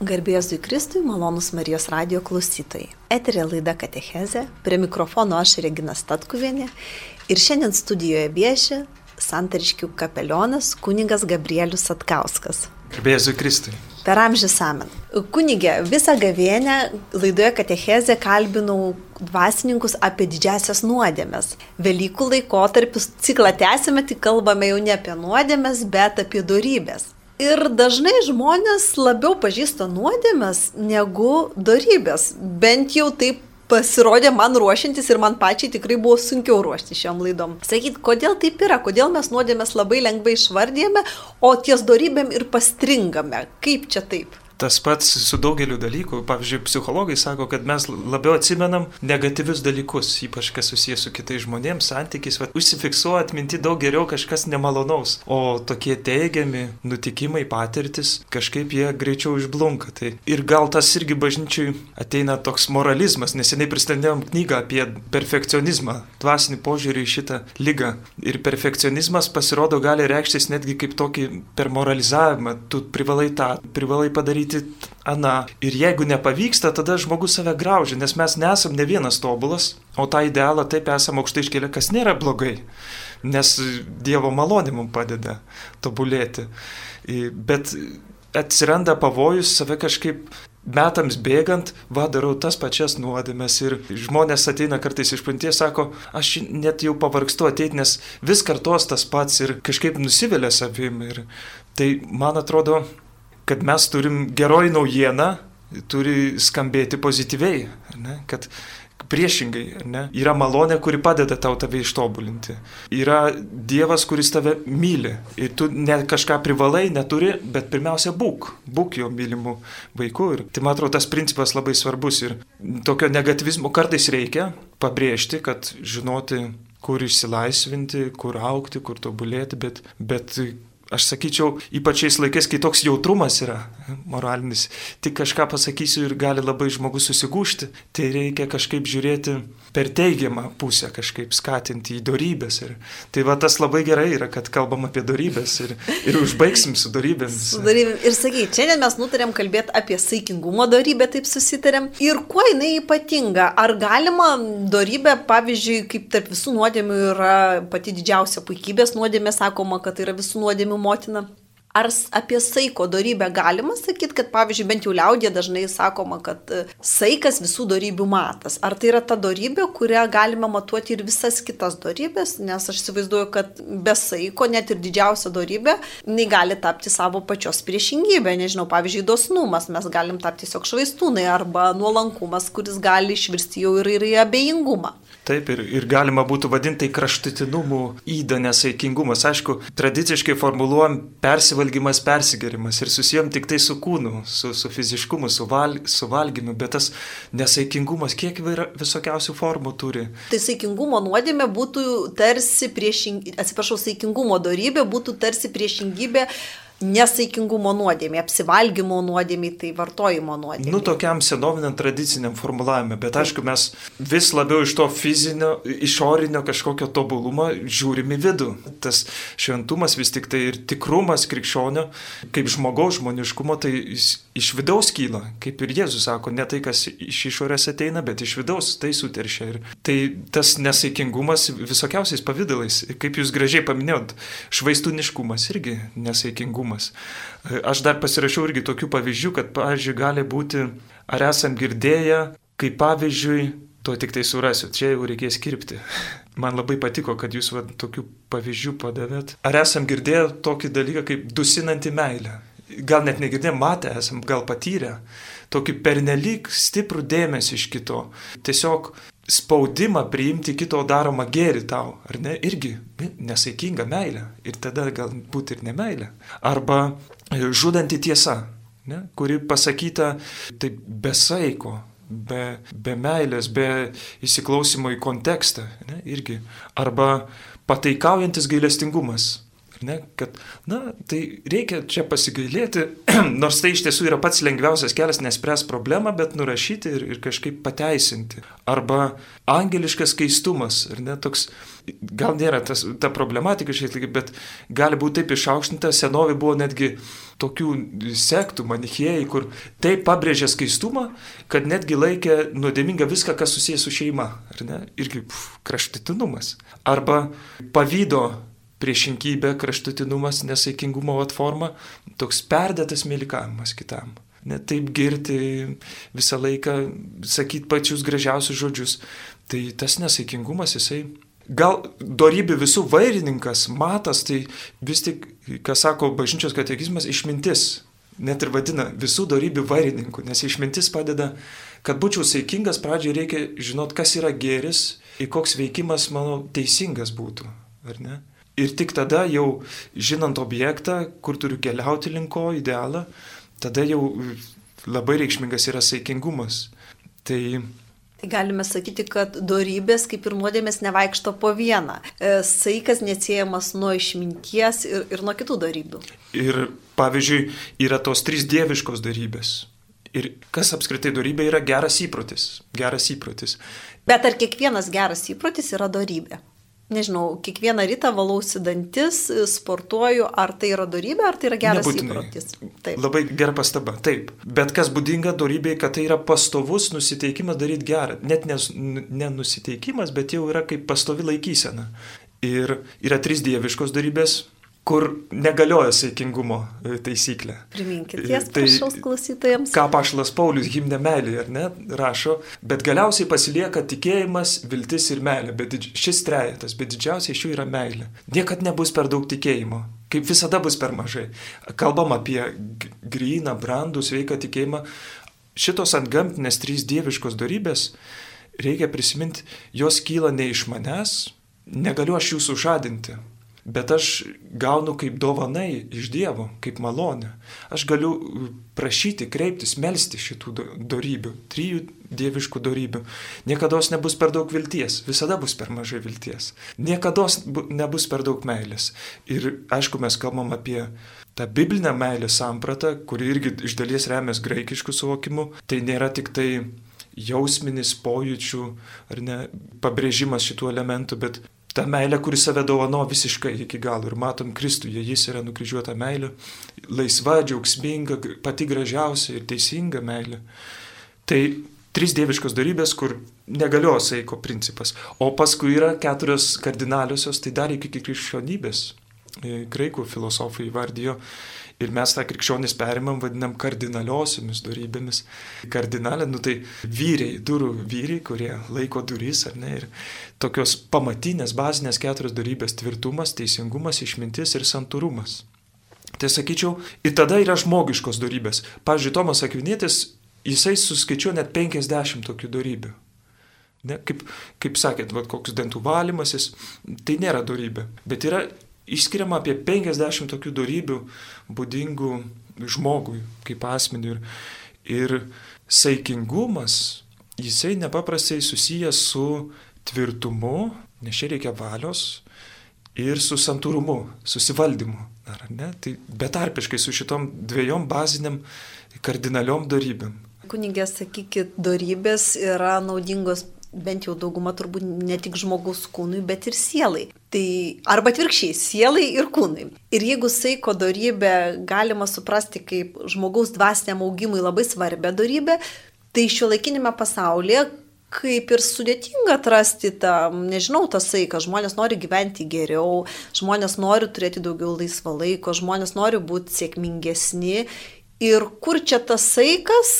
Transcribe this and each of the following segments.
Garbėjus į Kristui, malonus Marijos radio klausytojai. Eterė laida Katecheze, prie mikrofono aš Regina Statkuvienė ir šiandien studijoje vieši santariškių kapelionas kuningas Gabrielius Atkauskas. Garbėjus į Kristui. Per amžių samen. Kunigė, visą gavėnę laidoje Katecheze kalbinau dvasininkus apie didžiasias nuodėmes. Velykų laikotarpius ciklą tęsime, tik kalbame jau ne apie nuodėmes, bet apie darybės. Ir dažnai žmonės labiau pažįsta nuodėmės negu darybės. Bent jau taip pasirodė man ruošiantis ir man pačiai tikrai buvo sunkiau ruošti šiom laidom. Sakyt, kodėl taip yra, kodėl mes nuodėmės labai lengvai išvardėme, o ties darybėm ir pastringame. Kaip čia taip? Tas pats su daugeliu dalykų. Pavyzdžiui, psichologai sako, kad mes labiau atsimenam negatyvius dalykus, ypač kas susijęs su kitais žmonėmis, santykis. Va, užsifiksuoja atminti daug geriau kažkas nemalonaus. O tokie teigiami nutikimai, patirtis, kažkaip jie greičiau išblunka. Tai ir gal tas irgi bažnyčiui ateina toks moralizmas. Neseniai pristatėm knygą apie perfekcionizmą, dvasinį požiūrį į šitą lygą. Ir perfekcionizmas pasirodo gali reikštis netgi kaip tokį per moralizavimą. Tu privalai tą, privalai padaryti daryti aną. Ir jeigu nepavyksta, tada žmogus save graužia, nes mes nesam ne vienas tobulas, o tą idealą taip esame aukštai iškėlę, kas nėra blogai, nes Dievo malonė mums padeda tobulėti. Bet atsiranda pavojus save kažkaip metams bėgant, va darau tas pačias nuodėmes ir žmonės ateina kartais iš panties, sako, aš net jau pavargstu ateiti, nes vis kartos tas pats ir kažkaip nusivelia savim. Ir tai man atrodo, kad mes turim geroji naujiena, turi skambėti pozityviai, ne? kad priešingai, ne? yra malonė, kuri padeda tau tave ištobulinti. Yra Dievas, kuris tave myli ir tu ne kažką privalai, neturi, bet pirmiausia būk, būk jo mylimų vaikų. Ir tai man atrodo, tas principas labai svarbus ir tokio negativizmo kartais reikia pabrėžti, kad žinoti, kur išsilaisvinti, kur aukti, kur tobulėti, bet, bet aš sakyčiau, ypač šiais laikais, kai toks jautrumas yra moralinis, tik kažką pasakysiu ir gali labai žmogus susigūšti, tai reikia kažkaip žiūrėti per teigiamą pusę, kažkaip skatinti į darybės. Ir, tai va tas labai gerai yra, kad kalbam apie darybės ir, ir užbaigsim su darybėmis. Su darybėm. Ir sakai, šiandien mes nutarėm kalbėti apie saikingumo darybę, taip susitarėm. Ir kuo jinai ypatinga? Ar galima darybę, pavyzdžiui, kaip tarp visų nuodėmių yra pati didžiausia puikybės nuodėmė, sakoma, kad tai yra visų nuodėmių motina. Ar apie saiko darybę galima sakyti, kad pavyzdžiui, bent jau liaudė dažnai sakoma, kad e, saikas visų darybių matas. Ar tai yra ta darybė, kurią galima matuoti ir visas kitas darybės, nes aš įsivaizduoju, kad be saiko net ir didžiausia darybė negali tapti savo pačios priešingybė. Nežinau, pavyzdžiui, dosnumas, mes galim tapti tiesiog švaistūnai arba nuolankumas, kuris gali išvirsti jau ir į abejingumą. Taip, ir, ir galima būtų vadinti tai kraštutinumų įdą nesaikingumas. Aišku, tradiciškai formuluojam persivalgymas, persigerimas ir susijom tik tai su kūnu, su, su fiziškumu, su, val, su valgymu, bet tas nesaikingumas kiek visokiausių formų turi. Tai saikingumo nuodėmė būtų tarsi priešingybė, atsiprašau, saikingumo darybė būtų tarsi priešingybė nesaikingumo nuodėmė, apsivalgymo nuodėmė, tai vartojimo nuodėmė. Nu, tokiam senoviniam tradiciniam formulavime, bet aišku, mes vis labiau iš to fizinio, išorinio kažkokio tobulumo žiūrime vidų. Tas šventumas vis tik tai ir tikrumas krikščionio, kaip žmogaus žmoniškumo, tai iš vidaus kyla, kaip ir Jėzus sako, ne tai, kas iš išorės ateina, bet iš vidaus tai suteršia. Ir tai tas nesaikingumas visokiausiais pavydalais, kaip jūs gražiai paminėjot, švaistūniškumas irgi nesaikingumas teisingumas. Aš dar pasirašiau irgi tokių pavyzdžių, kad, pavyzdžiui, gali būti, ar esam girdėję, kaip pavyzdžiui, to tik tai surasiu, čia jau reikės kirpti. Man labai patiko, kad jūs va, tokių pavyzdžių padavėt. Ar esam girdėję tokį dalyką kaip dusinanti meilė? Gal net negirdėjom, matę esam, gal patyrę. Tokį pernelyg stiprų dėmesį iš kito. Tiesiog spaudimą priimti kito daromą gėrį tau, ar ne, irgi nesaikinga meilė. Ir tada galbūt ir nemailė. Arba e, žudanti tiesa, ne, kuri pasakyta taip besaiko, be, be meilės, be įsiklausimo į kontekstą, ne, irgi. Arba pataikaujantis gailestingumas. Ne, kad, na, tai reikia čia pasigailėti, nors tai iš tiesų yra pats lengviausias kelias nespręs problemą, bet nurašyti ir, ir kažkaip pateisinti. Arba angeliškas keistumas, ar ne, toks, gal nėra tas, ta problematika šiek tiek, bet gali būti taip išaukštinta, senovė buvo netgi tokių sektų, manichėjai, kur taip pabrėžė skaistumą, kad netgi laikė nuodėmingą viską, kas susijęs su šeima, ar ne, irgi pf, kraštutinumas. Arba pavydo priešinkybė, kraštutinumas, nesaikingumo forma, toks perdėtas mylikavimas kitam. Net taip girti visą laiką, sakyti pačius gražiausius žodžius. Tai tas nesaikingumas, jisai gal darybių visų vairininkas, matas, tai vis tik, kas sako bažnyčios katekizmas, išmintis. Net ir vadina visų darybių vairininku, nes išmintis padeda, kad būčiau saikingas, pradžioje reikia žinot, kas yra geris ir koks veikimas mano teisingas būtų. Ar ne? Ir tik tada jau žinant objektą, kur turiu keliauti linko idealą, tada jau labai reikšmingas yra saikingumas. Tai Tai galime sakyti, kad darybės kaip ir nuodėmės nevaikšto po vieną. E, saikas neatsiejamas nuo išminties ir, ir nuo kitų darybių. Ir pavyzdžiui, yra tos trys dieviškos darybės. Ir kas apskritai darybė yra geras įprotis. Geras įprotis. Bet ar kiekvienas geras įprotis yra darybė? Nežinau, kiekvieną rytą valausi dantis, sportuoju, ar tai yra darybė, ar tai yra geras Nebūtinai. įprotis. Taip. Labai gera pastaba, taip. Bet kas būdinga darybei, kad tai yra pastovus nusiteikimas daryti gerą. Net nenusiteikimas, bet jau yra kaip pastovi laikysena. Ir yra trys dieviškos darybės kur negalioja saikingumo e, taisyklė. Priminkit jas tai, prašaus klausytojams. Ką pašlas Paulius himne meilė, ar ne, rašo, bet galiausiai pasilieka tikėjimas, viltis ir meilė, bet šis trejetas, bet didžiausia iš jų yra meilė. Niekad nebus per daug tikėjimo, kaip visada bus per mažai. Kalbam apie gryną, brandų, sveiką tikėjimą. Šitos antgamtinės trys dieviškos darybės, reikia prisiminti, jos kyla ne iš manęs, negaliu aš jų sužadinti bet aš gaunu kaip dovanai iš Dievo, kaip malonę. Aš galiu prašyti, kreiptis, melstį šitų darybių, trijų dieviškų darybių. Niekada nebus per daug vilties, visada bus per mažai vilties. Niekada nebus per daug meilės. Ir aišku, mes kalbam apie tą biblinę meilės sampratą, kuri irgi iš dalies remės graikiškų suvokimų. Tai nėra tik tai jausminis pojūčių ar ne pabrėžimas šitų elementų, bet ta meilė, kuri save dovano visiškai iki galo. Ir matom Kristuje, jis yra nukryžiuota meilė, laisva, džiaugsminga, pati gražiausia ir teisinga meilė. Tai trys dieviškos darybės, kur negalios saiko principas. O paskui yra keturios kardinaliosios, tai dar iki krikščionybės. E, graikų filosofai įvardijo Ir mes tą krikščionis perimam, vadinam kardinaliosiomis darybėmis. Kardinalė, nu tai vyriai, durų vyriai, kurie laiko duris, ar ne? Ir tokios pamatinės, bazinės keturios darybės - tvirtumas, teisingumas, išmintis ir santūrumas. Tai sakyčiau, ir tada yra žmogiškos darybės. Pavyzdžiui, Tomas Akvinėtis, jisai suskaičiuoja net 50 tokių darybių. Ne, kaip, kaip sakėt, va, koks dantų valymasis, tai nėra darybė, bet yra išskiriama apie 50 tokių darybių būdingų žmogui kaip asmeniui. Ir, ir saikingumas, jisai nepaprastai susijęs su tvirtumu, nes čia reikia valios, ir su santūrumu, susivaldymu. Ar ne? Tai betarpiškai su šitom dviejom baziniam kardinaliom darybėm. Kunigė, sakykit, darybės yra naudingos bent jau dauguma turbūt ne tik žmogaus kūnui, bet ir sielai. Tai arba atvirkščiai, sielai ir kūnai. Ir jeigu saiko darybę galima suprasti kaip žmogaus dvasiniam augimui labai svarbę darybę, tai šio laikinime pasaulyje kaip ir sudėtinga atrasti tą, nežinau, tą saiką. Žmonės nori gyventi geriau, žmonės nori turėti daugiau laisvo laiko, žmonės nori būti sėkmingesni. Ir kur čia tas saikas,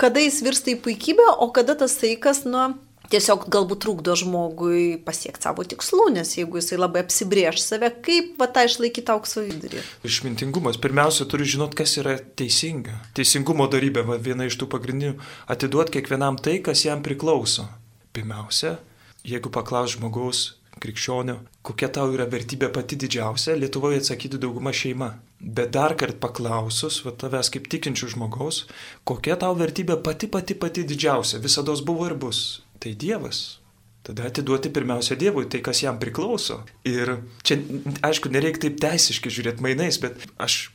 kada jis virsta į puikybę, o kada tas saikas, na, tiesiog galbūt trukdo žmogui pasiekti savo tikslų, nes jeigu jisai labai apsibrieš save, kaip va tą išlaikyti aukso vidurį. Išmintingumas. Pirmiausia, turi žinot, kas yra teisinga. Teisingumo darybė, va, viena iš tų pagrindinių, atiduoti kiekvienam tai, kas jam priklauso. Pirmiausia, jeigu paklaus žmogaus, krikščionio, kokia tau yra vertybė pati didžiausia, Lietuvoje atsakytų dauguma šeima. Bet dar kart paklausus, va tavęs kaip tikinčių žmogaus, kokia tau vertybė pati pati pati didžiausia, visada buvo ir bus. Tai Dievas. Tada atiduoti pirmiausia Dievui tai, kas jam priklauso. Ir čia, aišku, nereikia taip teisiškai žiūrėti mainais, bet aš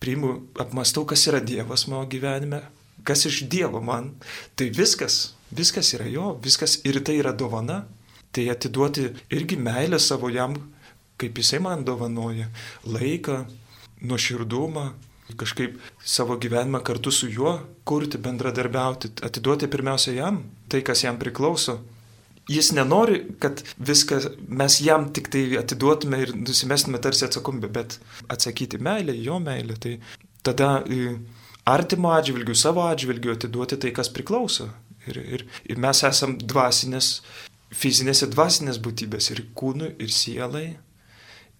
priimu, apmastau, kas yra Dievas mano gyvenime, kas iš Dievo man. Tai viskas, viskas yra jo, viskas ir tai yra dovana. Tai atiduoti irgi meilę savo jam, kaip jisai man dovanoja, laiką, nuoširdumą, kažkaip savo gyvenimą kartu su juo kurti, bendradarbiauti, atiduoti pirmiausia jam tai, kas jam priklauso. Jis nenori, kad viską mes jam tik tai atiduotume ir nusimestume tarsi atsakomybę, bet atsakyti meilę, jo meilę, tai tada artimo atžvilgių, savo atžvilgių atiduoti tai, kas priklauso. Ir, ir, ir mes esam dvasinės, fizinės ir dvasinės būtybės ir kūnui, ir sielai.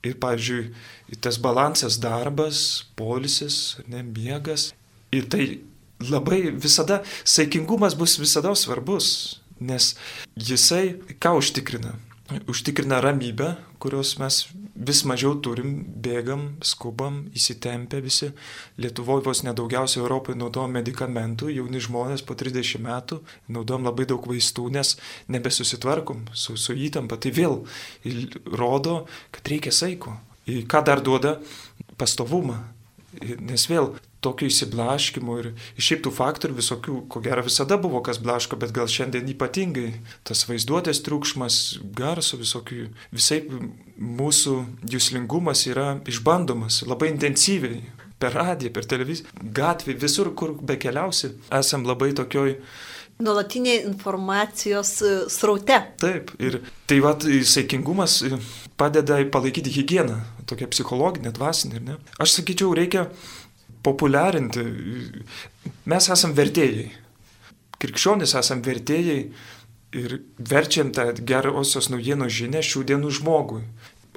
Ir, pavyzdžiui, tas balansas darbas, polisis, ne, miegas. Ir tai labai visada, saikingumas bus visada svarbus. Nes jisai ką užtikrina? Užtikrina ramybę, kurios mes vis mažiau turim, bėgam, skubam, įsitempę visi. Lietuvoje vos nedaugiausiai Europoje naudojam medikamentų, jauni žmonės po 30 metų naudojam labai daug vaistų, nes nebesusitvarkom su, su įtampa. Tai vėl rodo, kad reikia saiko. Ką dar duoda? Pastovumą. Nes vėl tokio įsiblaškimo ir šiaip tų faktorių visokių, ko gero visada buvo kas blaško, bet gal šiandien ypatingai tas vaizduotės triukšmas, garso visokių, visai mūsų jūslingumas yra išbandomas labai intensyviai. Per radiją, per televiziją, gatvį, visur, kur bekeliausi, esam labai tokioj nuolatinė informacijos e, sraute. Taip, ir tai va, saikingumas padeda palaikyti higieną, tokia psichologinė, dvasinė, ne? Aš sakyčiau, reikia populiarinti. Mes esam vertėjai. Krikščionys esam vertėjai ir verčiam tą gerosios naujienos žinę šių dienų žmogui.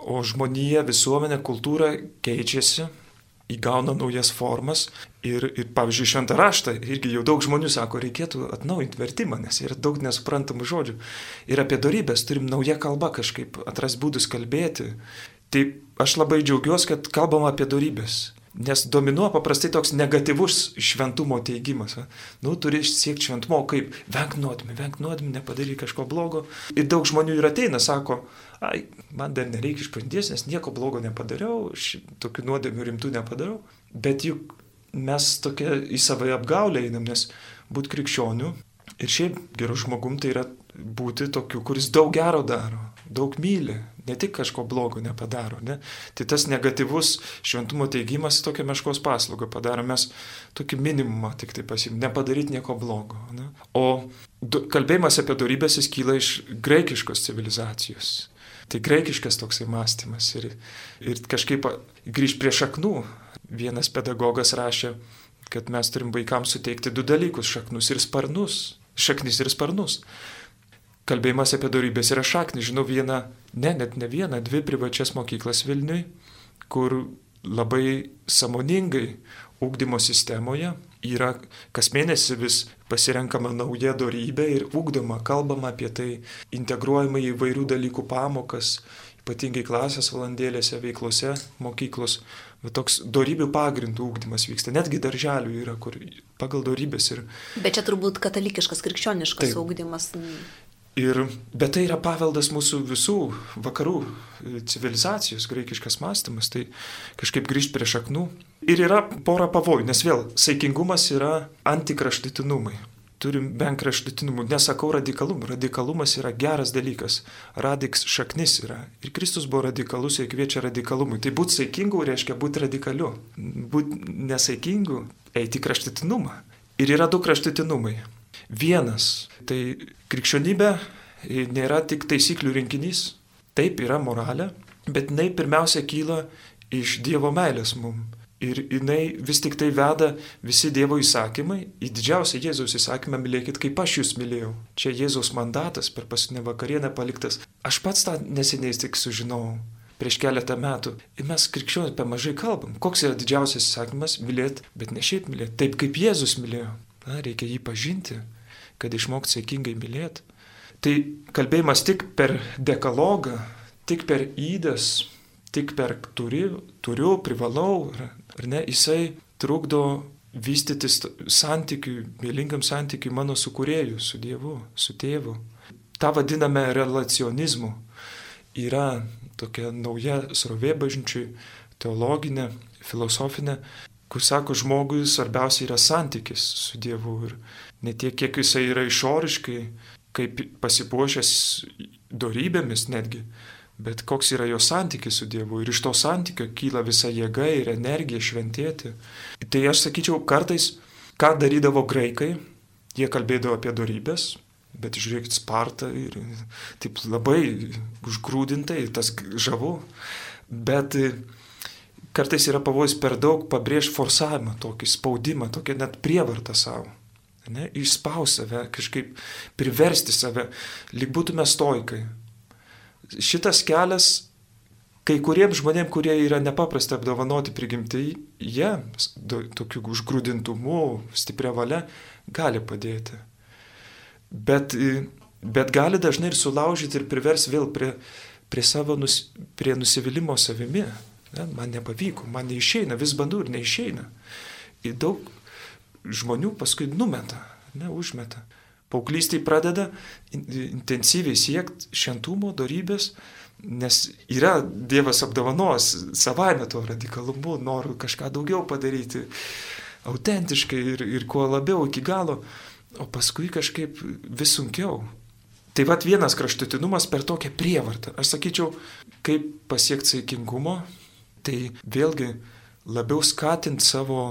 O žmonija, visuomenė, kultūra keičiasi, įgauna naujas formas. Ir, ir pavyzdžiui, šventą raštą irgi jau daug žmonių sako, reikėtų atnaujinti vertimą, nes yra daug nesuprantamų žodžių. Ir apie darybės turim naują kalbą kažkaip atras būdus kalbėti. Tai aš labai džiaugiuosi, kad kalbam apie darybės. Nes dominuoja paprastai toks negatyvus šventumo teigimas. Va. Nu, turi siekti šventumo, kaip venk nuodėmė, venk nuodėmė, nepadaryk kažko blogo. Ir daug žmonių ir ateina, sako, ai, man dar nereikia išpažinties, nes nieko blogo nepadariau, tokių nuodėmių rimtų nepadariau. Bet juk mes tokia į savo apgaulę einam, nes būti krikščioniu ir šiaip gerų žmogum tai yra būti tokiu, kuris daug gero daro, daug myli, ne tik kažko blogo nepadaro. Ne? Tai tas negatyvus šventumo teigimas tokia meškos paslauga padaro, mes tokį minimumą tik tai pasim, nepadaryti nieko blogo. Ne? O du, kalbėjimas apie darybės jis kyla iš graikiškos civilizacijos. Tai graikiškas toksai mąstymas ir, ir kažkaip grįž prie šaknų. Vienas pedagogas rašė, kad mes turim vaikams suteikti du dalykus - šaknus ir sparnus. Šaknis ir sparnus kalbėjimas apie darybės yra šaknis. Žinau vieną, ne, net ne vieną, dvi privačias mokyklas Vilniui, kur labai samoningai ūkdymo sistemoje yra kas mėnesį vis pasirenkama nauja darybė ir ūkdoma, kalbama apie tai, integruojama į vairių dalykų pamokas, ypatingai klasės valandėlėse, veiklose mokyklos. Bet toks darybių pagrindų ūkdymas vyksta, netgi darželių yra, kur pagal darybės ir... Bet čia turbūt katalikiškas, krikščioniškas Taip. ūkdymas. Ir, bet tai yra paveldas mūsų visų vakarų civilizacijos, graikiškas mąstymas, tai kažkaip grįžti prie šaknų. Ir yra pora pavojų, nes vėl saikingumas yra antikraštitinumai. Turim bent kraštitinumų, nesakau radikalumų, radikalumas yra geras dalykas, radiks šaknis yra. Ir Kristus buvo radikalus ir kviečia radikalumui. Tai būti saikingu reiškia būti radikaliu, būti nesaikingu, eiti kraštitinumą. Ir yra du kraštitinumai vienas. Tai krikščionybė nėra tik taisyklių rinkinys. Taip yra moralė, bet jinai pirmiausia kyla iš Dievo meilės mum. Ir jinai vis tik tai veda visi Dievo įsakymai į didžiausią Jėzaus įsakymą mylėkit, kaip aš jūs mylėjau. Čia Jėzaus mandatas per paskutinę vakarienę paliktas. Aš pats tą neseniai tik sužinojau prieš keletą metų. Ir mes krikščionys per mažai kalbam. Koks yra didžiausias įsakymas - mylėti, bet ne šiaip mylėti, taip kaip Jėzus mylėjo. Na, reikia jį pažinti, kad išmokti sėkmingai mylėti. Tai kalbėjimas tik per dekalogą, tik per įdas, tik per turi, turiu, privalau, ar ne, jisai trukdo vystytis santykiui, mylingam santykiui mano sukūrėjui, su Dievu, su tėvu. tą vadiname relacionizmu. Yra tokia nauja srovė bažnyčiai, teologinė, filosofinė, kur sako, žmogui svarbiausia yra santykis su Dievu ir ne tiek, kiek jisai yra išoriškai, kaip pasipuošęs darybėmis netgi, bet koks yra jo santykis su Dievu ir iš to santykio kyla visa jėga ir energija šventėti. Tai aš sakyčiau, kartais, ką darydavo graikai, jie kalbėdavo apie darybės, bet žiūrėkit, Sparta ir taip labai užgrūdintai, tas žavu, bet kartais yra pavojus per daug pabrėž forsavimą, tokį spaudimą, tokią net prievartą savo. Ne, išspaus save, kažkaip priversti save, lyg būtume stoikai. Šitas kelias kai kuriems žmonėms, kurie yra nepaprastai apdovanoti prigimti, jie tokiu užgrūdintumu, stipria valia gali padėti. Bet, bet gali dažnai ir sulaužyti ir privers vėl prie, prie nus, prie nusivylimos savimi. Ne, man nepavyko, man neišeina, vis bandau ir neišeina. Ir daug žmonių paskui numeta, ne, užmeta. Paauglystai pradeda intensyviai siekti šventumo, darybės, nes yra Dievas apdovanos savaime to radikalumu, noriu kažką daugiau padaryti, autentiškai ir, ir kuo labiau iki galo, o paskui kažkaip vis sunkiau. Tai vad vienas kraštutinumas per tokią prievartą. Aš sakyčiau, kaip pasiekti saikingumo, tai vėlgi labiau skatinti savo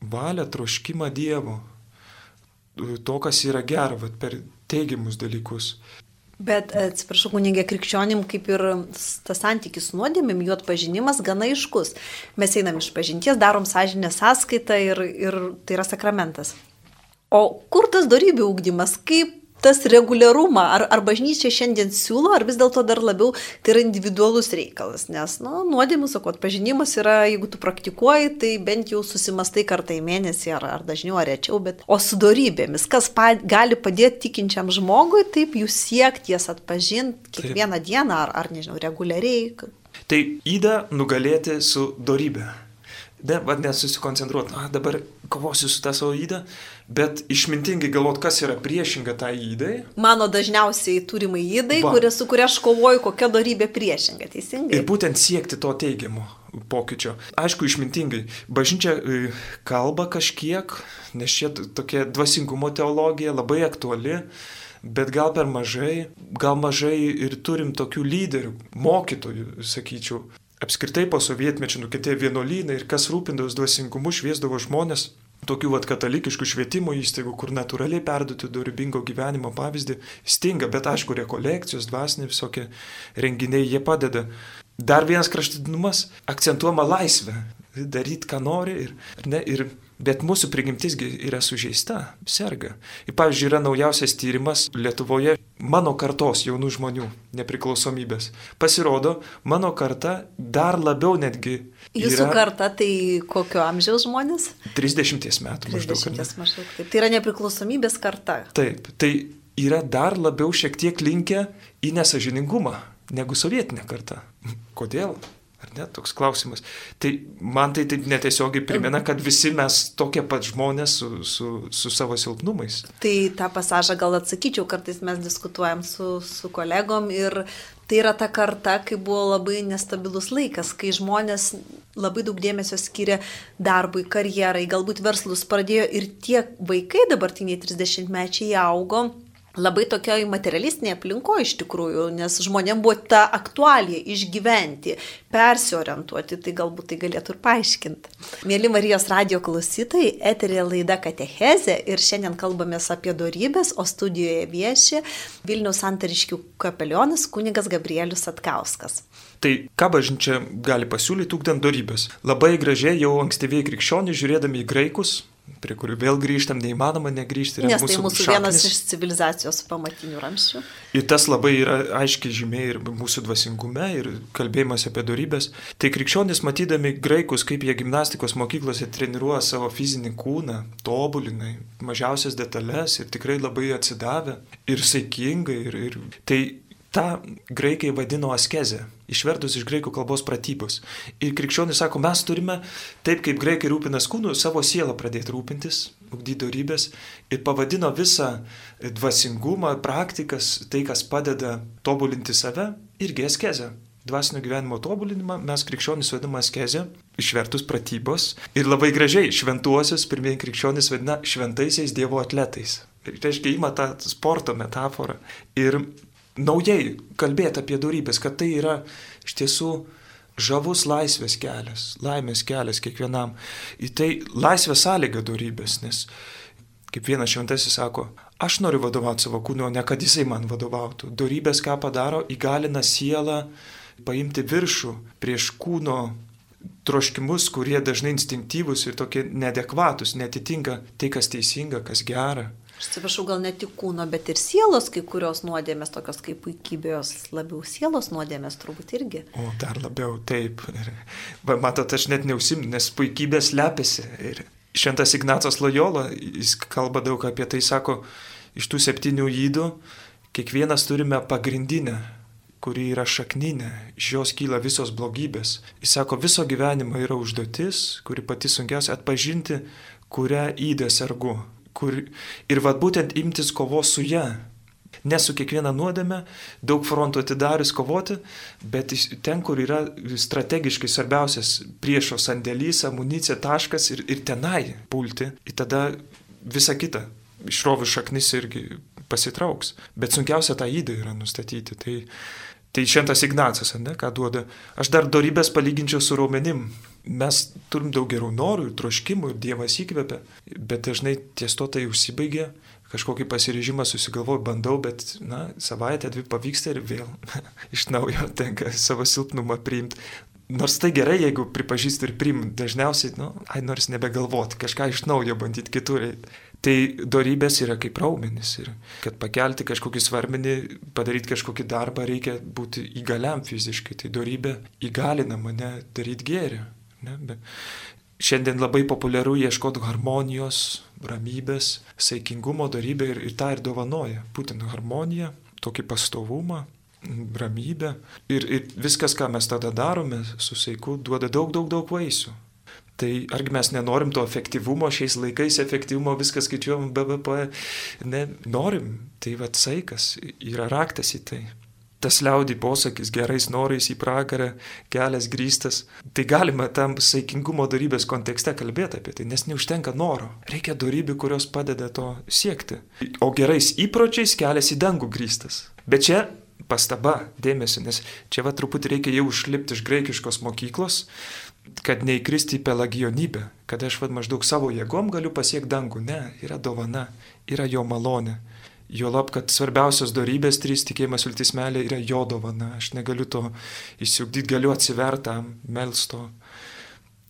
valią, troškimą Dievo, to, kas yra gera, vat, per teigiamus dalykus. Bet, atsiprašau, kunigė, krikščionim kaip ir tas santykis su nuodėmėm, jų atpažinimas gana aiškus. Mes einam iš pažinties, darom sąžinę sąskaitą ir, ir tai yra sakramentas. O kur tas darybių ūkdymas, kaip tas reguliarumą, ar, ar bažnyčia šiandien siūlo, ar vis dėlto dar labiau tai yra individualus reikalas, nes, na, nu, nuodėmų, sakot, pažinimas yra, jeigu tu praktikuoji, tai bent jau susimastai kartą į mėnesį, ar, ar dažniau, ar rečiau, bet o su darybėmis, kas pa, gali padėti tikinčiam žmogui, taip jų siekti, jas atpažinti kiekvieną taip. dieną, ar, ar nežinau, reguliariai. Tai įda nugalėti su darybė. Ne, vad nesusikoncentruoti, a, dabar kovosiu su tą savo įdą, bet išmintingai galvot, kas yra priešinga tai įdai. Mano dažniausiai turimai įdai, kuria, su kuria aš kovoju, kokia darybė priešinga, teisingai. Ir būtent siekti to teigiamo pokyčio. Aišku, išmintingai. Bažnyčia e, kalba kažkiek, nes čia tokia dvasingumo teologija labai aktuali. Bet gal per mažai, gal mažai ir turim tokių lyderių, mokytojų, sakyčiau, apskritai po sovietmečio nukentėjo vienuolynai ir kas rūpindavos dvasingumu šviesdavo žmonės, tokių vat katalikiškų švietimo įstaigų, kur natūraliai perduoti dorybingo gyvenimo pavyzdį, stinga, bet aišku, rekolekcijos, dvasiniai visokie renginiai, jie padeda. Dar vienas kraštutinumas - akcentuojama laisvė, daryti, ką nori ir, ne, ir Bet mūsų prigimtis yra sužeista, serga. Ir pavyzdžiui, yra naujausias tyrimas Lietuvoje mano kartos jaunų žmonių nepriklausomybės. Pasirodo, mano karta dar labiau netgi. Jūsų karta tai kokio amžiaus žmonės? 30 metų maždaug. 30 maždaug. Taip. Tai yra nepriklausomybės karta. Taip, tai yra dar labiau šiek tiek linkę į nesažiningumą negu sovietinė karta. Kodėl? Ar ne, toks klausimas. Tai man tai taip netiesiogiai primena, kad visi mes tokie pat žmonės su, su, su savo silpnumais. Tai tą pasažą gal atsakyčiau, kartais mes diskutuojam su, su kolegom ir tai yra ta karta, kai buvo labai nestabilus laikas, kai žmonės labai daug dėmesio skiria darbui, karjerai, galbūt verslus pradėjo ir tie vaikai dabartiniai 30 mečiai augo labai tokioj materialistinėje aplinkoje iš tikrųjų, nes žmonėm buvo ta aktualija išgyventi, persiorientuoti, tai galbūt tai galėtų ir paaiškinti. Mėly Marijos radio klausytojai, eterė laida Katechezė ir šiandien kalbamės apie darybės, o studijoje vieši Vilniaus Santariškių kapelionas kunigas Gabrielius Atkauskas. Tai ką bažnyčia gali pasiūlyti ūkdant darybės? Labai gražiai jau ankstyviai krikščionys žiūrėdami į graikus, prie kurių vėl grįžtam, neįmanoma negrįžti. Nes mūsų tai mūsų šaknis. vienas iš civilizacijos pamatinių ramščių. Ir tas labai yra aiškiai žymė ir mūsų dvasingume, ir kalbėjimas apie darybės. Tai krikščionys matydami graikus, kaip jie gimnastikos mokyklose treniruoja savo fizinį kūną, tobulina mažiausias detalės ir tikrai labai atsidavę ir saikingai. Ir, ir, tai Ta graikai vadino askezę, išvertus iš graikų kalbos pratybos. Ir krikščionis sako, mes turime, taip kaip graikai rūpinas kūnu, savo sielą pradėti rūpintis, ugdyti darybės ir pavadino visą dvasingumą, praktikas, tai, kas padeda tobulinti save, irgi askezę. Dvasinio gyvenimo tobulinimą mes krikščionys vadiname askezę, išvertus pratybos. Ir labai gražiai šventuosius pirmieji krikščionys vadina šventaisiais Dievo atletais. Tai reiškia, ima tą sporto metaforą. Ir naujai kalbėti apie darybės, kad tai yra iš tiesų žavus laisvės kelias, laimės kelias kiekvienam. Į tai laisvė sąlyga darybės, nes kaip vienas šventasis sako, aš noriu vadovauti savo kūnu, o ne kad jisai man vadovautų. Darybės ką padaro, įgalina sielą paimti viršų prieš kūno troškimus, kurie dažnai instinktyvūs ir tokie nedekvatus, netitinka tai, kas teisinga, kas gera. Aš atsiprašau, gal ne tik kūno, bet ir sielos kai kurios nuodėmės, tokios kaip puikybės, labiau sielos nuodėmės turbūt irgi. O dar labiau taip. Ir, va, matot, aš net neusimnu, nes puikybės lepiasi. Ir šventas Ignacas Lojola, jis kalba daug apie tai, sako, iš tų septynių įdų kiekvienas turime pagrindinę kuri yra šakninė, iš jos kyla visos blogybės. Jis sako, viso gyvenimo yra užduotis, kuri pati sunkiausia atpažinti, kurią įdę sergu, kur, ir vad būtent imtis kovos su ją. Ne su kiekviena nuodėme, daug frontų atidarius kovoti, bet ten, kur yra strategiškai svarbiausias priešo sandėlys, amunicija, taškas ir, ir tenai pulti, ir tada visa kita, išrovių šaknis irgi pasitrauks. Bet sunkiausia tą įdą yra nustatyti. Tai, tai šventas Ignacas, ne, ką duoda. Aš dar darybės palyginčiau su raumenim mes turim daug gerų norų ir troškimų ir Dievas įkvepia, bet dažnai ties to tai užsibaigia, kažkokį pasirežimą susigalvoju, bandau, bet, na, savaitę, dvi pavyksta ir vėl iš naujo tenka savo silpnumą priimti. Nors tai gerai, jeigu pripažįstu ir priimu, dažniausiai, nu, ai, nors nebegalvoti, kažką iš naujo bandyti kitur. Tai darybės yra kaip raumenis ir kad pakelti kažkokį svarmenį, padaryti kažkokį darbą, reikia būti įgaliam fiziškai. Tai darybė įgalina mane daryti gėrį. Ne? Bet šiandien labai populiaru ieškoti harmonijos, ramybės, saikingumo darybę ir, ir tą ir dovanoja. Būtent harmonija, tokį pastovumą, ramybę. Ir, ir viskas, ką mes tada darome su saiku, duoda daug, daug, daug vaisių. Tai argi mes nenorim to efektyvumo šiais laikais, efektyvumo viskas skaičiuojam BVP, ne, norim, tai vad saikas yra raktas į tai tas liaudį posakis gerais norais į pragarą, kelias grįstas. Tai galima tam saikingumo darybės kontekste kalbėti apie tai, nes neužtenka noro. Reikia darybių, kurios padeda to siekti. O gerais įpročiais kelias į dangų grįstas. Bet čia pastaba, dėmesio, nes čia va truputį reikia jau užlipti iš graikiškos mokyklos, kad neįkristi į pelagionybę, kad aš vad maždaug savo jėgom galiu pasiekti dangų. Ne, yra dovana, yra jo malonė. Juolab, kad svarbiausios darybės trys tikėjimas, viltis, meilė yra jo dovana. Aš negaliu to įsiugdyti, galiu atsivertam, melsto.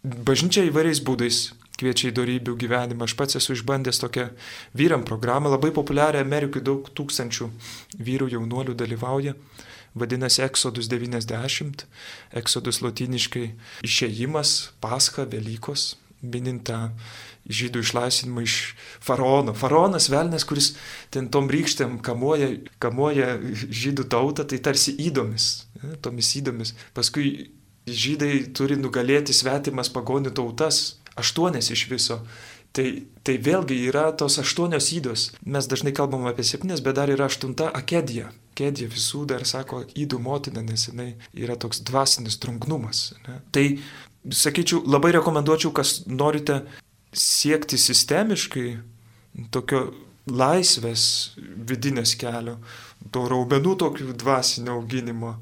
Bažnyčia įvairiais būdais kviečia į darybių gyvenimą. Aš pats esu išbandęs tokią vyram programą, labai populiarią Amerikai, daug tūkstančių vyrų jaunuolių dalyvauja. Vadinasi Exodus 90, Exodus latiniškai išėjimas, paska, Velykos, minint tą žydų išlaisvinimą iš faraono. Faraonas velnės, kuris ten tom rykštėm kamuoja, kamuoja žydų tautą, tai tarsi įdomis, ne, tomis įdomis. Paskui žydai turi nugalėti svetimas pagonių tautas, aštuonias iš viso. Tai, tai vėlgi yra tos aštuonios įdos. Mes dažnai kalbam apie septynes, bet dar yra aštunta akedija. Akedija visų dar sako įdų motina, nes jinai yra toks dvasinis drungnumas. Ne? Tai, sakyčiau, labai rekomenduočiau, kas norite siekti sistemiškai tokio laisvės vidinės kelio, to raumenų tokių dvasinio auginimo,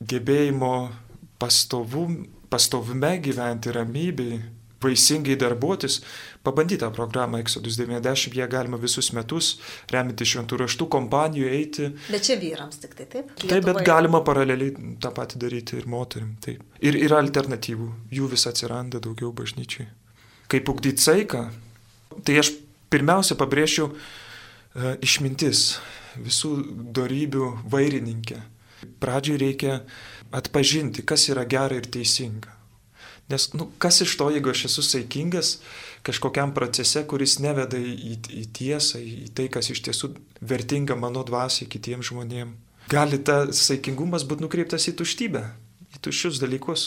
gebėjimo pastovum, pastovume gyventi ramybėje, vaisingai darbuotis, pabandyti tą programą Exodus 90, ją galima visus metus reminti šventų raštų kompanijų eiti. Bet čia vyrams tik tai, taip? Lietuvoje. Taip, bet galima paraleliai tą patį daryti ir moterim. Taip. Ir yra alternatyvų, jų vis atsiranda daugiau bažnyčiai kaip ugdyti saiką, tai aš pirmiausia pabrėšiu e, išmintis, visų darybių vairininkė. Pradžiai reikia atpažinti, kas yra gera ir teisinga. Nes, nu, kas iš to, jeigu aš esu saikingas kažkokiam procese, kuris neveda į, į tiesą, į tai, kas iš tiesų vertinga mano dvasiai kitiems žmonėms. gali tas saikingumas būti nukreiptas į tuštybę, į tuščius dalykus.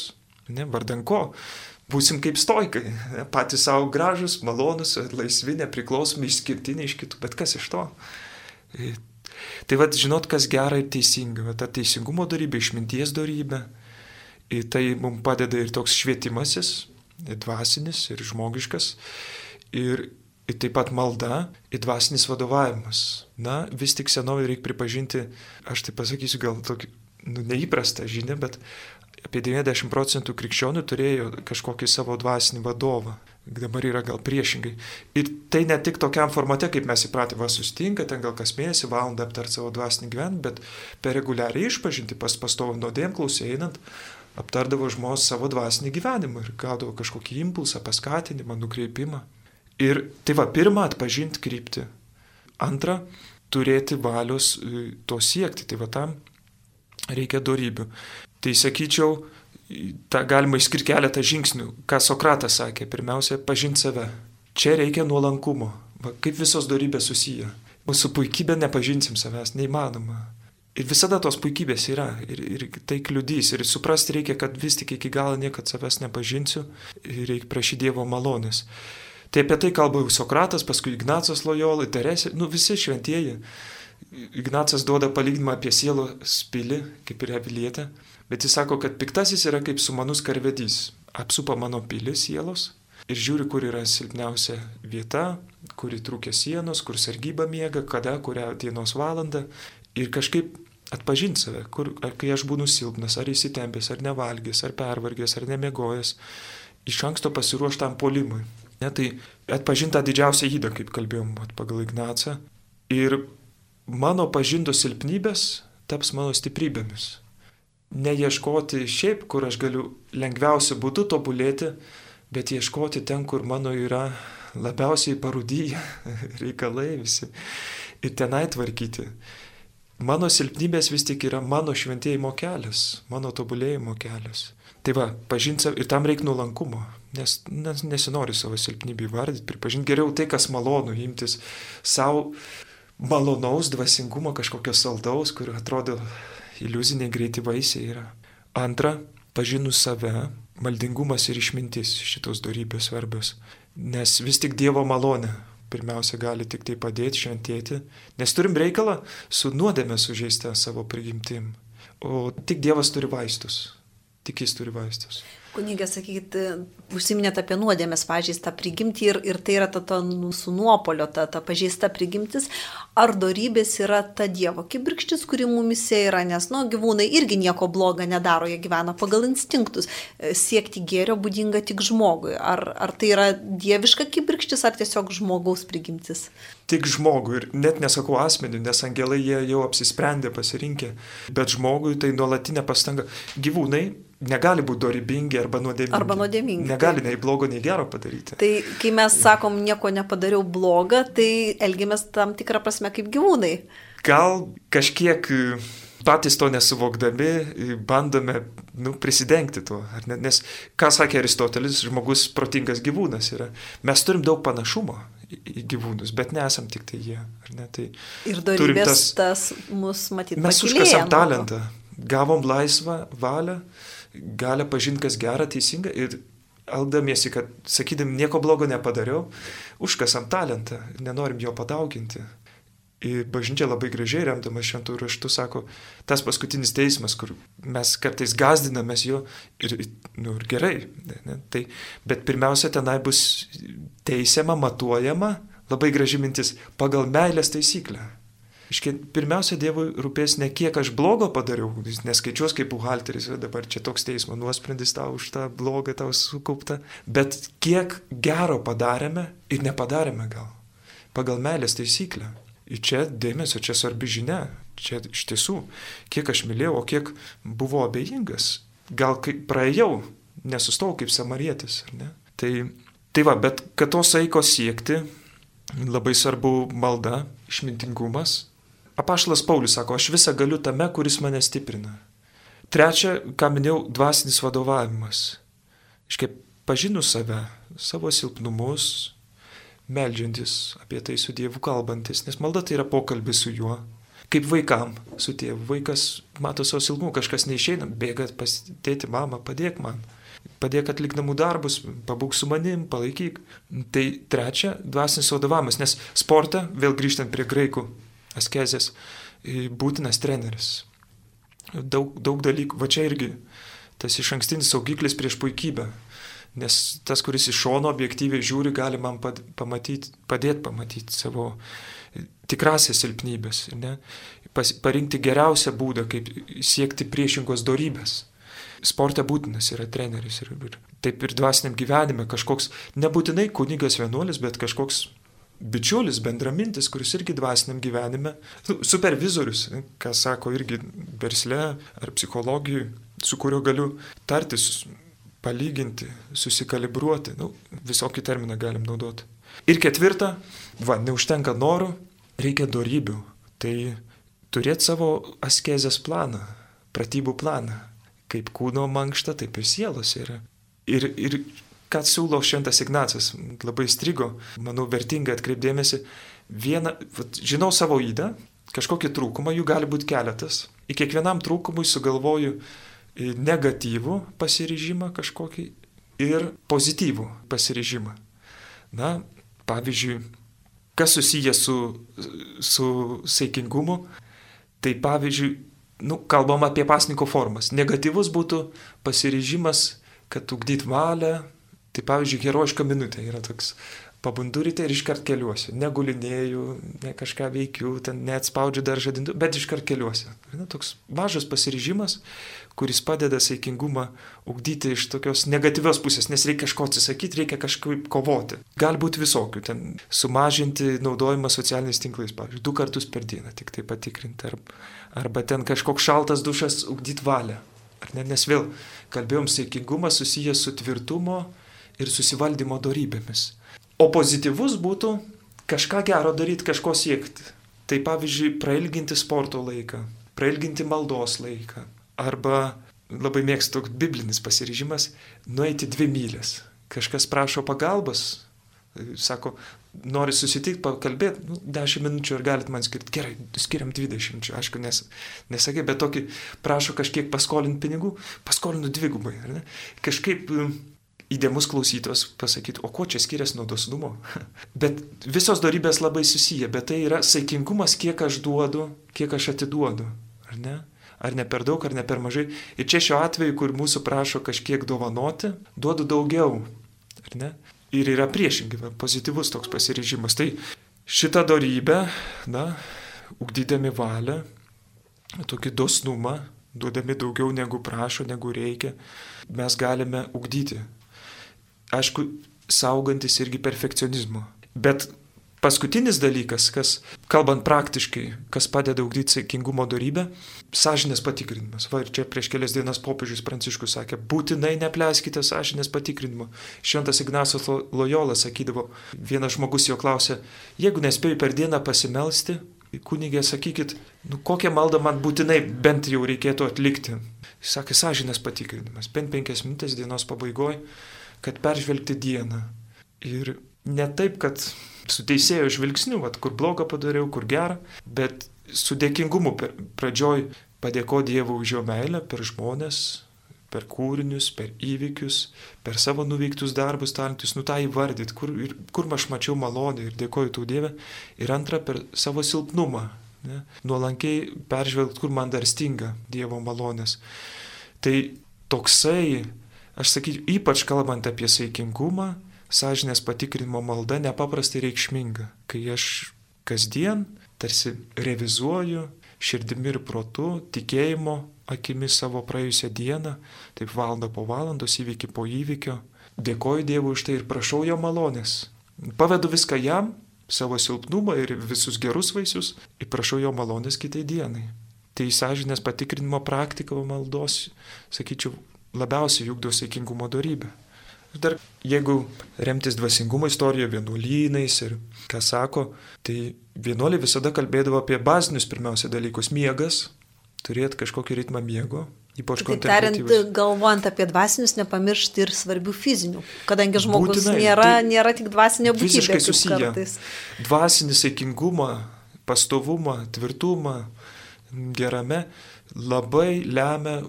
Ne, vardan ko? Būsim kaip stoikai, ne, patys savo gražus, malonus, laisvi, nepriklausomi, išskirtiniai iš kitų, bet kas iš to? E, tai vad, žinot, kas gera ir teisinga, ta teisingumo darybė, išminties darybė, ir tai mums padeda ir toks švietimasis, dvasinis, ir žmogiškas, ir, ir taip pat malda, ir dvasinis vadovavimas. Na, vis tik senovėje reikia pripažinti, aš tai pasakysiu gal tokį nu, neįprastą žinią, bet apie 90 procentų krikščionių turėjo kažkokį savo dvasinį vadovą. Dabar yra gal priešingai. Ir tai ne tik tokiam formate, kaip mes įpratę, va sustinka, ten gal kas mėnesį valandą aptart savo dvasinį gyvenimą, bet per reguliariai išpažinti pas pastovų nuodėm klausė einant, aptardavo žmonės savo dvasinį gyvenimą ir gaudavo kažkokį impulsą, paskatinimą, nukreipimą. Ir tai va, pirmą atpažinti krypti. Antra, turėti valios e, to siekti. Tai va tam reikia darybių. Tai sakyčiau, tą galima išskirti keletą žingsnių. Ką Sokratas sakė, pirmiausia, pažinti save. Čia reikia nuolankumo. Va, kaip visos darybės susiję. Mūsų puikybė nepažinsim savęs, neįmanoma. Ir visada tos puikybės yra. Ir, ir tai kliudys. Ir suprasti reikia, kad vis tik iki galo niekad savęs nepažinsiu. Ir reikia prašyti Dievo malonės. Tai apie tai kalba jau Sokratas, paskui Ignacas Lojola, Teresė, nu visi šventieji. Ignacas duoda palyginimą apie sielos pilį, kaip ir avilietę. Bet jis sako, kad piktasis yra kaip sumanus karvedys. Apsupa mano pilis sielos ir žiūri, kur yra silpniausia vieta, kur įtrūkė sienos, kur sargyba miega, kada, kurią dienos valandą. Ir kažkaip atpažinti save, kur, ar kai aš būnu silpnas, ar įsitempęs, ar nevalgęs, ar pervargęs, ar nemiegojęs, iš anksto pasiruoštam polimui. Ne, tai atpažinta didžiausia įda, kaip kalbėjom pagal Ignacą. Ir mano pažintos silpnybės taps mano stiprybėmis neieškoti šiaip, kur aš galiu lengviausiu būdu tobulėti, bet ieškoti ten, kur mano yra labiausiai parudyję reikalai visi ir tenai tvarkyti. Mano silpnybės vis tik yra mano šventėjimo kelias, mano tobulėjimo kelias. Tai va, pažinti ir tam reikia nuolankumo, nes, nes nesinori savo silpnybį vardyti, pripažinti geriau tai, kas malonu, imtis savo malonaus dvasingumo kažkokio saldaus, kur atrodo iliuziniai greiti vaisiai yra. Antra, pažinus save, maldingumas ir išmintis šitos darybės svarbios. Nes vis tik Dievo malonė pirmiausia gali tik tai padėti šventėti, nes turim reikalą su nuodėmė sužeistę savo prigimtim. O tik Dievas turi vaistus. Tik jis turi vaistus. Kunigė, sakyt, užsiminėt apie nuodėmės pažįstą prigimtį ir, ir tai yra ta, ta nu, su nuopolio, ta, ta pažįsta prigimtis. Ar darybės yra ta Dievo kibirkštis, kuri mumise yra, nes, nu, gyvūnai irgi nieko blogo nedaro, jie gyvena pagal instinktus. Siekti gėrio būdinga tik žmogui. Ar, ar tai yra dieviška kibirkštis, ar tiesiog žmogaus prigimtis? Tik žmogui ir net nesakau asmeniui, nes angelai jie jau apsisprendė, pasirinkė, bet žmogui tai nuolatinė pastanga. Gyvūnai negali būti dorybingi arba nuodėmingi. Arba nuodėmingi. Negali nei blogo, nei gero padaryti. Tai kai mes sakom, nieko nepadariau blogą, tai elgiamės tam tikrą prasme kaip gyvūnai. Gal kažkiek e, patys to nesuvokdami e, bandome nu, prisidengti tuo. Ne? Nes, ką sakė Aristotelis, žmogus protingas gyvūnas yra. Mes turim daug panašumo į gyvūnus, bet nesam tik tai jie. Tai ir darybės tas, tas mus matyti. Mes užkasam talentą, gavom laisvą valią galę pažinti, kas gera, teisinga ir elgdamiesi, kad sakydami nieko blogo nepadariau, užkasam talentą, nenorim jo padauginti. Ir bažnyčia labai gražiai remdama šventų raštų sako, tas paskutinis teismas, kur mes kartais gazdinamės jo ir, nu, ir gerai. Ne, tai, bet pirmiausia, tenai bus teisiama, matuojama, labai graži mintis, pagal meilės taisyklę. Iškia, pirmiausia, Dievui rūpės ne kiek aš blogo padariau, jis neskaičiuos kaip buhalteris, dabar čia toks teismo nuosprendis tau už tą blogą tau sukauptą, bet kiek gero padarėme ir nepadarėme gal, pagal meilės taisyklę. Ir čia dėmesio, čia svarbi žinia, čia iš tiesų, kiek aš mylėjau, o kiek buvo abejingas. Gal kaip praėjau, nesustau kaip samarietis, ar ne? Tai, tai va, bet kad tos saikos siekti, labai svarbu malda, išmintingumas, Apaštalas Paulius sako, aš visą galiu tame, kuris mane stiprina. Trečia, ką minėjau, dvasinis vadovavimas. Iškiai pažinus save, savo silpnumus, meldžiantis apie tai su Dievu kalbantis, nes malda tai yra pokalbis su juo. Kaip vaikam su tėvu. Vaikas mato savo silpnumą, kažkas neišeina, bėga pasitėti mamą, padėk man. Padėk atlik namų darbus, pabūk su manim, palaikyk. Tai trečia, dvasinis vadovavimas, nes sporte, vėl grįžtant prie graikų askezės, būtinas treneris. Daug, daug dalykų, va čia irgi tas iš ankstinis saugiklis prieš puikybę. Nes tas, kuris iš šono objektyviai žiūri, gali man pamatyti, padėti pamatyti savo tikrasias silpnybės. Ne? Pas, parinkti geriausią būdą, kaip siekti priešingos darybės. Sporte būtinas yra treneris ir, ir taip ir dvasiniam gyvenime kažkoks, nebūtinai kunigas vienuolis, bet kažkoks bičiulis, bendramintis, kuris irgi dvasiniam gyvenime, nu, supervizorius, ką sako irgi versle ar psichologijai, su kuriuo galiu tartis, palyginti, susikalibruoti, nu, visokį terminą galim naudoti. Ir ketvirta, va, neužtenka norų, reikia darybių. Tai turėti savo askezės planą, pratybų planą. Kaip kūno mankšta, taip ir sielos yra. Ir, ir ką siūlo šventas Ignacas, labai strigo, manau, vertinga atkreipdėmėsi. Vieną, vat, žinau savo įdą, kažkokį trūkumą, jų gali būti keletas. Į kiekvienam trūkumui sugalvoju negatyvų pasiryžimą kažkokį ir pozityvų pasiryžimą. Na, pavyzdžiui, kas susiję su, su saikingumu, tai pavyzdžiui, nu, kalbam apie pasniko formas. Negatyvus būtų pasiryžimas, kad ugdyt valią, tai pavyzdžiui, herojiška minutė yra toks pabundu ryte ir iškart keliuosi. Negulinėju, ne kažką veikiu, ten neatspaudžiu dar žadintų, bet iškart keliuosi. Na, toks mažas pasiryžimas, kuris padeda saikingumą ugdyti iš tokios negatyvios pusės, nes reikia kažko atsisakyti, reikia kažkaip kovoti. Gali būti visokių, ten sumažinti naudojimą socialiniais tinklais, pavyzdžiui, du kartus per dieną tik tai patikrinti, arba, ten kažkoks šaltas dušas ugdyti valią. Ne, nes vėl kalbėjom, saikingumas susijęs su tvirtumo ir susivaldymo darybėmis. O pozityvus būtų kažką gero daryti, kažko siekti. Tai pavyzdžiui, prailginti sporto laiką, prailginti maldos laiką, Arba labai mėgstu toks biblinis pasiryžimas - nueiti dvi mylės. Kažkas prašo pagalbos, sako, nori susitikti, pakalbėti, nu, 10 minučių ir galit man skirti. Gerai, skiriam 20, aišku, nes, nesakai, bet tokį prašo kažkiek paskolinti pinigų, paskolinu dvigubai. Kažkaip įdėmus klausytos pasakyti, o ko čia skiriasi nuo dosnumo. bet visos darybės labai susiję, bet tai yra saikingumas, kiek aš duodu, kiek aš atiduodu. Ar ne? ar ne per daug, ar ne per mažai. Ir čia šiuo atveju, kur mūsų prašo kažkiek dovanoti, duodu daugiau. Ar ne? Ir yra priešingai, pozityvus toks pasiryžimas. Tai šitą darybę, na, ugdydami valią, tokį dosnumą, duodami daugiau negu prašo, negu reikia, mes galime ugdyti. Aišku, saugantis irgi perfekcionizmo. Bet Paskutinis dalykas, kas, kalbant praktiškai, kas padeda ugdyti saikingumo darybę - sąžinės patikrinimas. Va ir čia prieš kelias dienas popiežius Pranciškus sakė, būtinai nepleiskite sąžinės patikrinimo. Šventas Ignacas Lojolas sakydavo, vienas žmogus jo klausė, jeigu nespėjai per dieną pasimelsti, kunigė sakykit, nu kokią maldą man būtinai bent jau reikėtų atlikti. Sakė, sąžinės patikrinimas, bent penkias minutės dienos pabaigoje, kad peržvelgti dieną. Ir ne taip, kad su teisėjo žvilgsniu, vat, kur blogą padariau, kur gerą, bet su dėkingumu pradžioj padėko Dievui už jo meilę per žmonės, per kūrinius, per įvykius, per savo nuveiktus darbus, talentus, nu tą įvardyti, kur, kur aš mačiau malonę ir dėkoju tau Dievę. Ir antra, per savo silpnumą, ne, nuolankiai peržvelgti, kur man dar stinga Dievo malonės. Tai toksai, aš sakyčiau, ypač kalbant apie saikingumą, sąžinės patikrinimo malda nepaprastai reikšminga, kai aš kasdien tarsi revizuoju širdimi ir protu, tikėjimo akimis savo praėjusią dieną, taip valanda po valandos, įvykį po įvykio. Dėkoju Dievui už tai ir prašau jo malonės. Pavedu viską jam, savo silpnumą ir visus gerus vaisius ir prašau jo malonės kitai dienai. Tai sąžinės patikrinimo praktika maldos, sakyčiau, labiausiai juk dosaikingumo darybė. Ir dar jeigu remtis dvasingumo istorija, vienuolynais ir ką sako, tai vienuoliai visada kalbėdavo apie bazinius pirmiausia dalykus - miegas, turėti kažkokį ritmą miego, ypač tai tariant, galvojant apie dvasinius, nepamiršti ir svarbių fizinių, kadangi žmogus Būtinai, nėra, tai nėra tik dvasinė būtybė. Visiškai susiję. Dvasinį saikingumą pastovumą, tvirtumą, gerame, labai lemia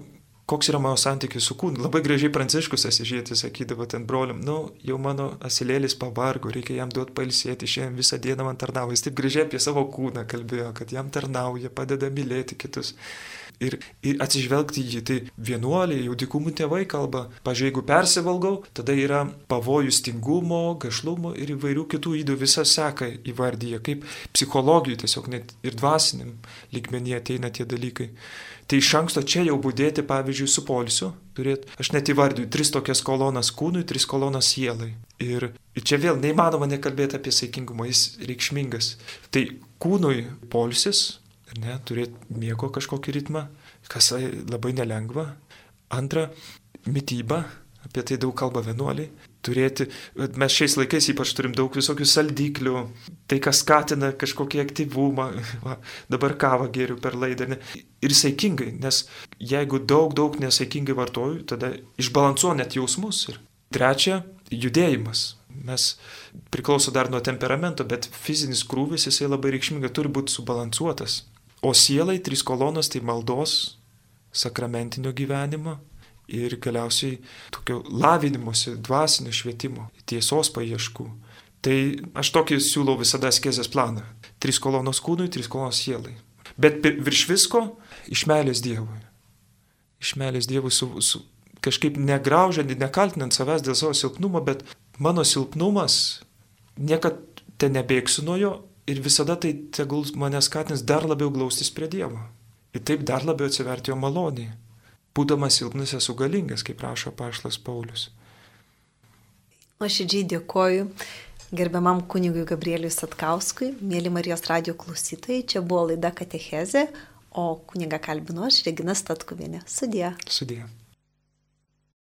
koks yra mano santykis su kūnu. Labai gražiai pranciškus asižėtis sakydavo ten broliam, nu, jau mano asilėlis pavargo, reikia jam duoti pailsėti, šiandien visą dieną man tarnauja. Jis taip gražiai apie savo kūną kalbėjo, kad jam tarnauja, padeda mylėti kitus. Ir, ir atsižvelgti jį. Tai vienuoliai, jau dikumų tėvai kalba, pažiūrėjau, jeigu persivalgau, tada yra pavojus tingumo, gašlumo ir įvairių kitų įdų visą seką įvardyje, kaip psichologijų tiesiog net ir dvasiniam lygmenyje ateina tie dalykai. Tai iš anksto čia jau būdėti, pavyzdžiui, su polisiu, turėti, aš net įvardiju, tris tokias kolonas kūnui, tris kolonas sielai. Ir čia vėl neįmanoma nekalbėti apie saikingumą, jis reikšmingas. Tai kūnui polisis, ne, turėti miego kažkokį ritmą, kas labai nelengva. Antra, mytyba, apie tai daug kalba vienuoliai turėti, mes šiais laikais ypač turim daug visokių saldiklių, tai kas skatina kažkokį aktyvumą, va, dabar kavą geriu per laidą. Ne? Ir saikingai, nes jeigu daug, daug nesaikingai vartoju, tada išbalansuoju net jausmus. Ir trečia, judėjimas. Mes priklauso dar nuo temperamento, bet fizinis krūvis jisai labai reikšmingai turi būti subalansuotas. O sielai trys kolonos tai maldos, sakramentinio gyvenimo ir galiausiai tokio lavinimuose, dvasinio švietimo, tiesos paieškų. Tai aš tokį siūlau visada skezės planą. Trys kolonos kūnui, trys kolonos sielai. Bet virš visko iš meilės Dievui. Iš meilės Dievui su, su, kažkaip negraužiant, nekaltinant savęs dėl savo silpnumo, bet mano silpnumas niekad ten nebėgsiu nuo jo ir visada tai tegul mane skatins dar labiau glaustis prie Dievo. Ir taip dar labiau atsiverti jo malonį. Būdamas silpnas esu galingas, kaip rašo Paštas Paulius. Nuoširdžiai dėkoju gerbiamam kunigui Gabrieliui Satkauskui, mėly Marijos radio klausytojai. Čia buvo laida Katecheze, o kuniga kalbino aš, Regina Statkuvienė. Sudė. Sudė.